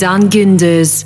Vildan Gündüz.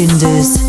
Gündüz.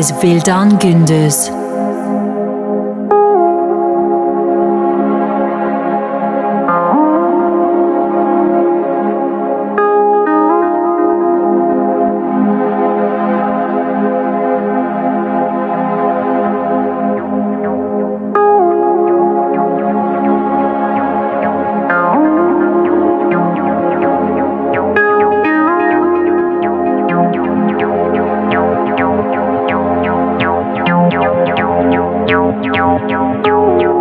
Is Vildan Gündüz. nhau nhau nhau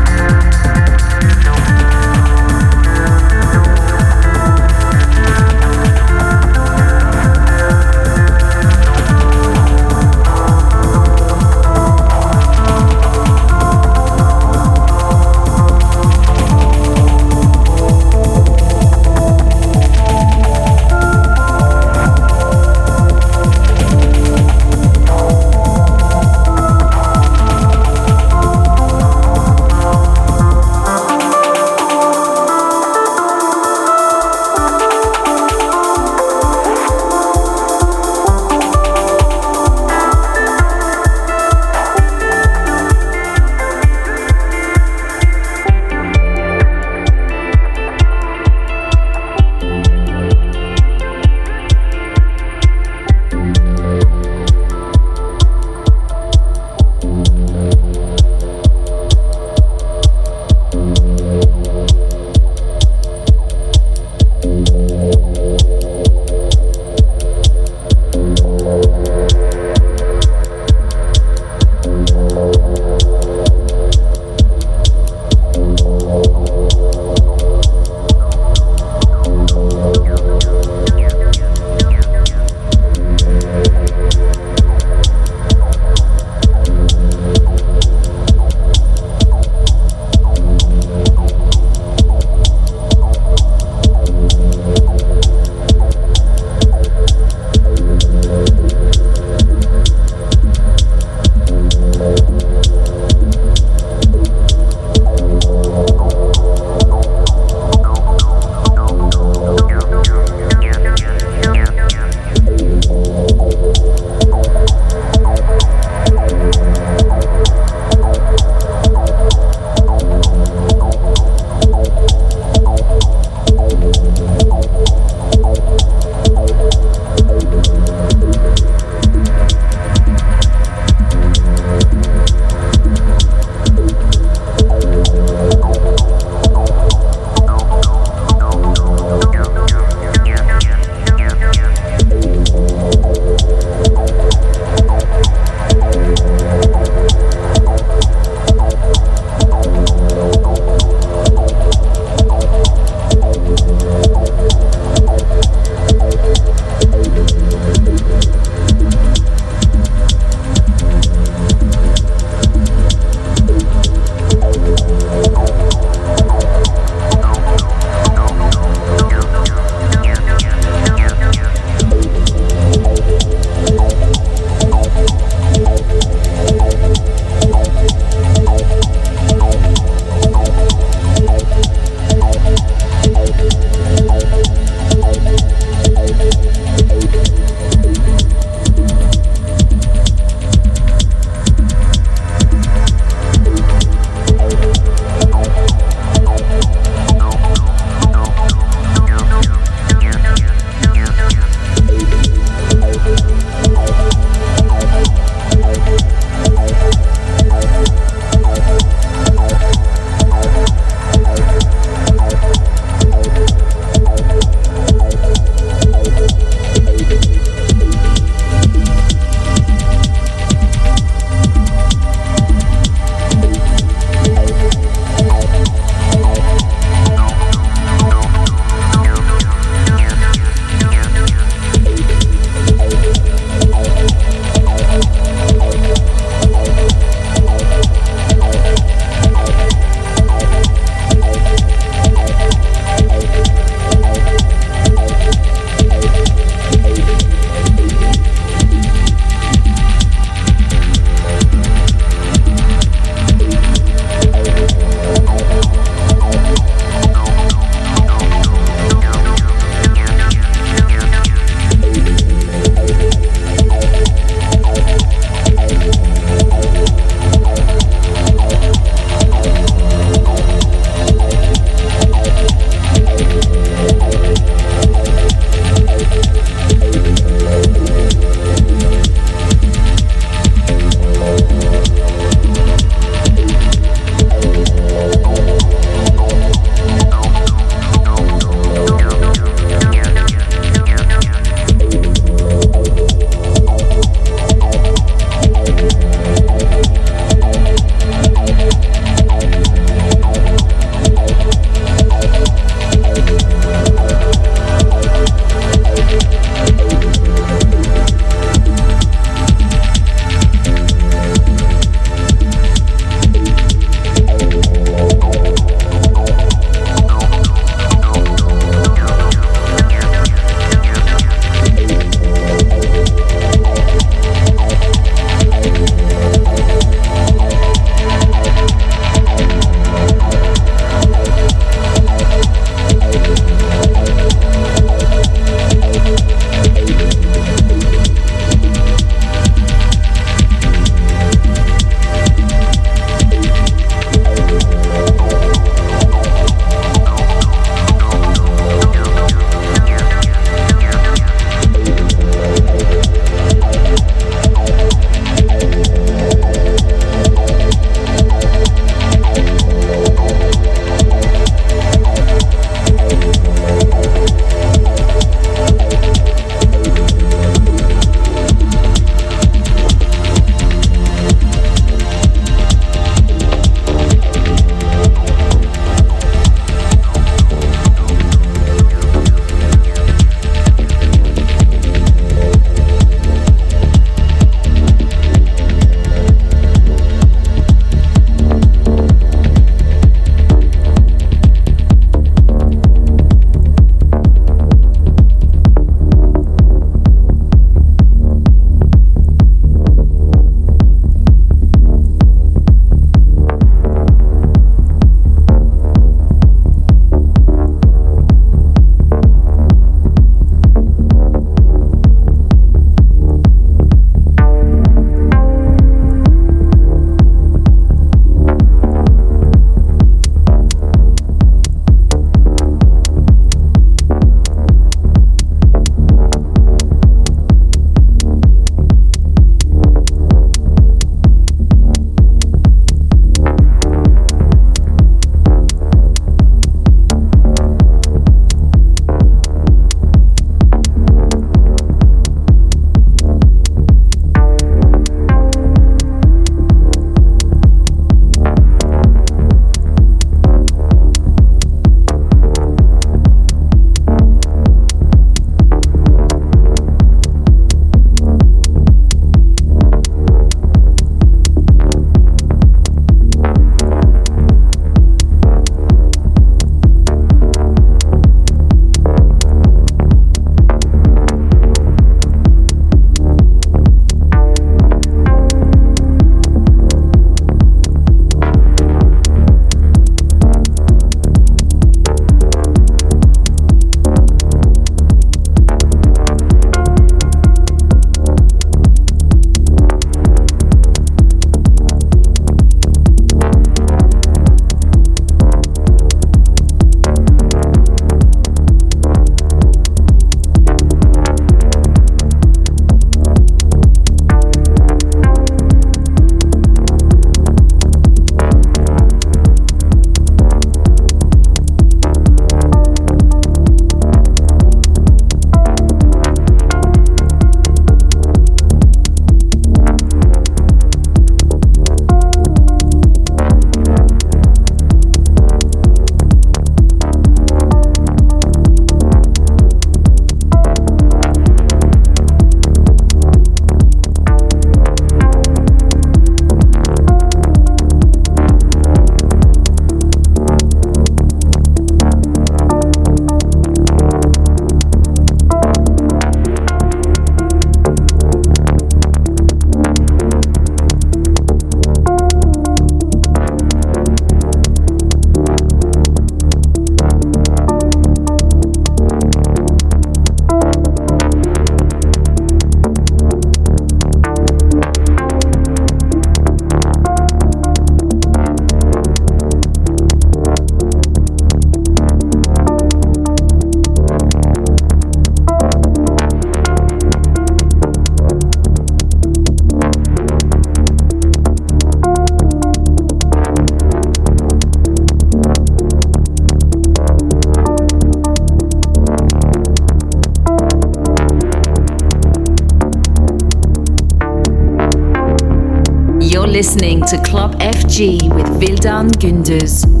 listening to Club FG with Vildan Gündüz.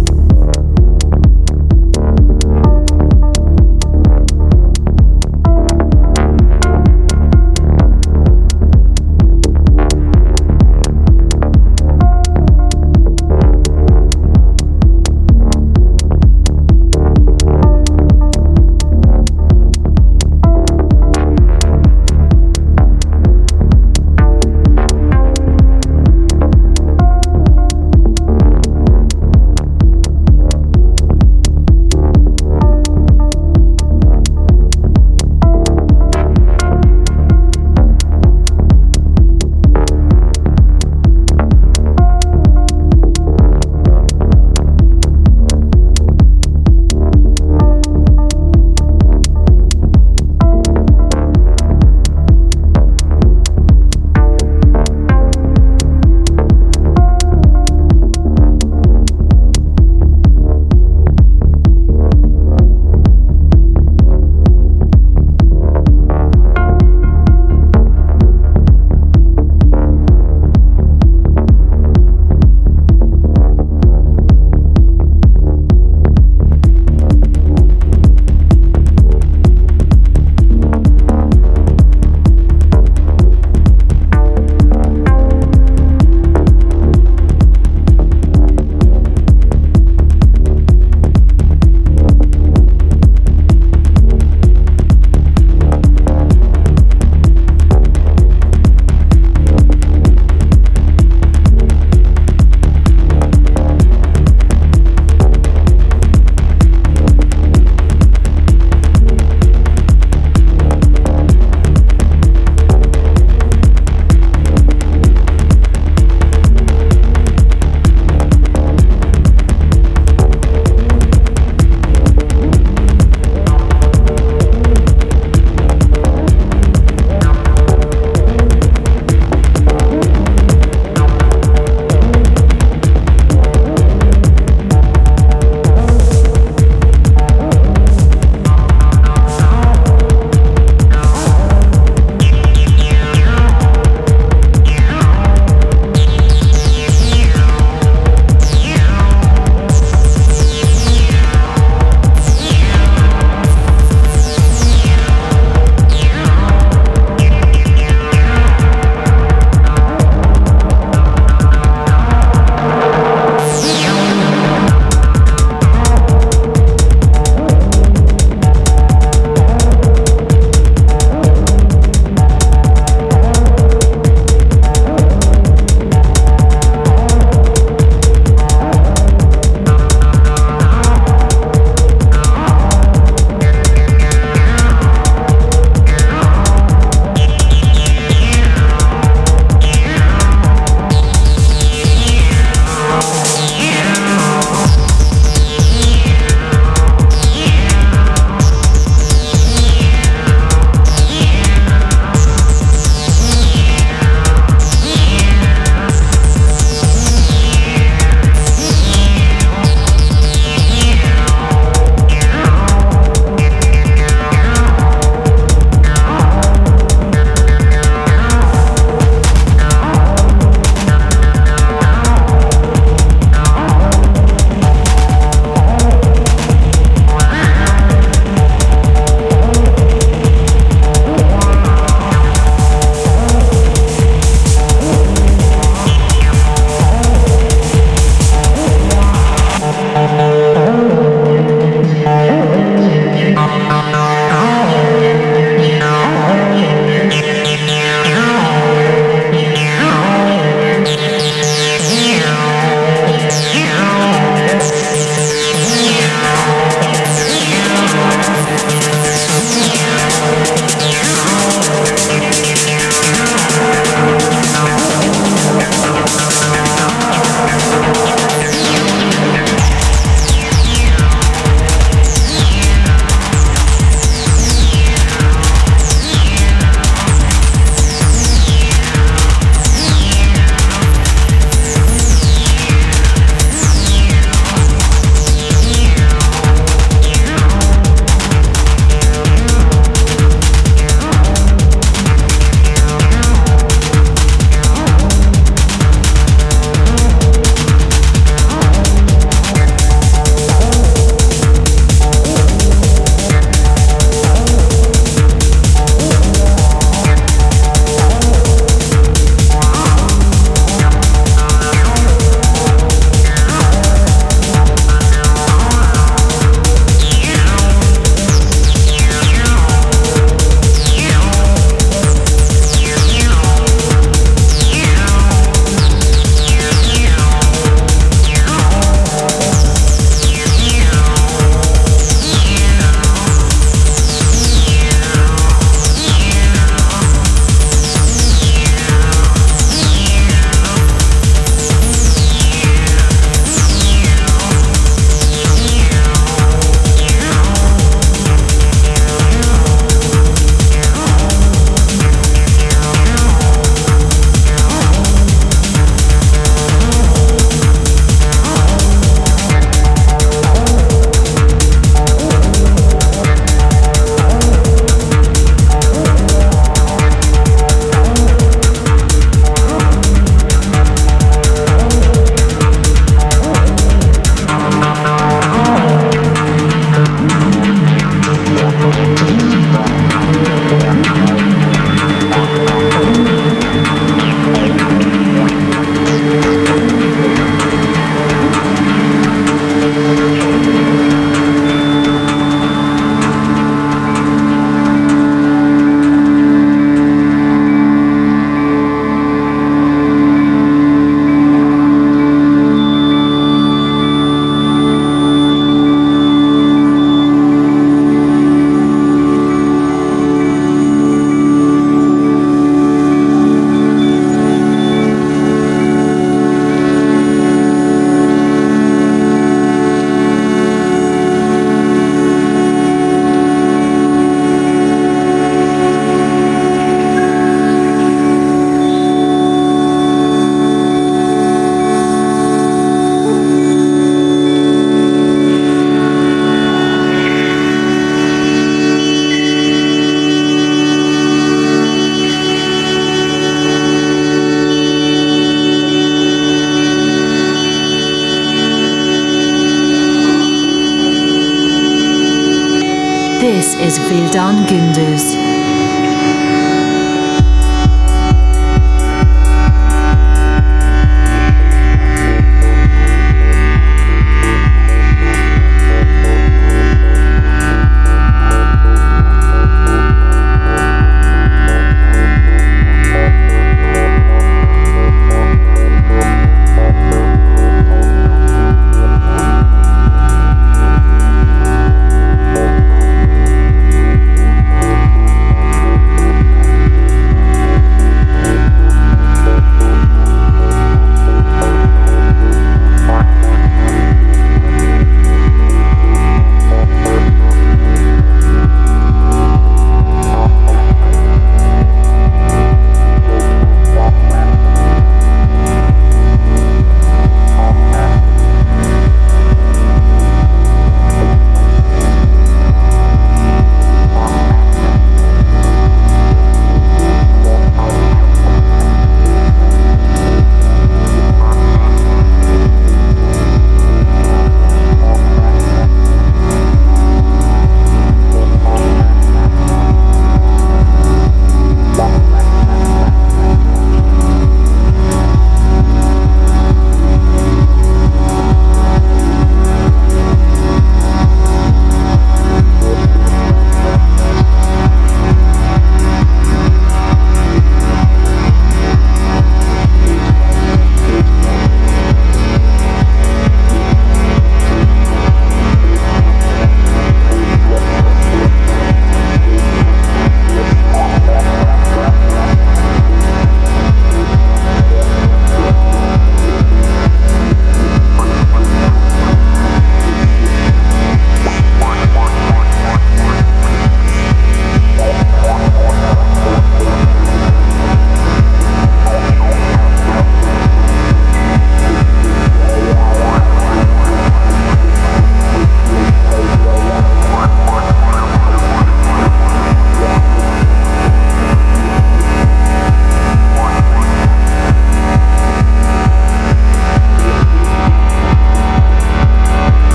This is Vildan Gündüz.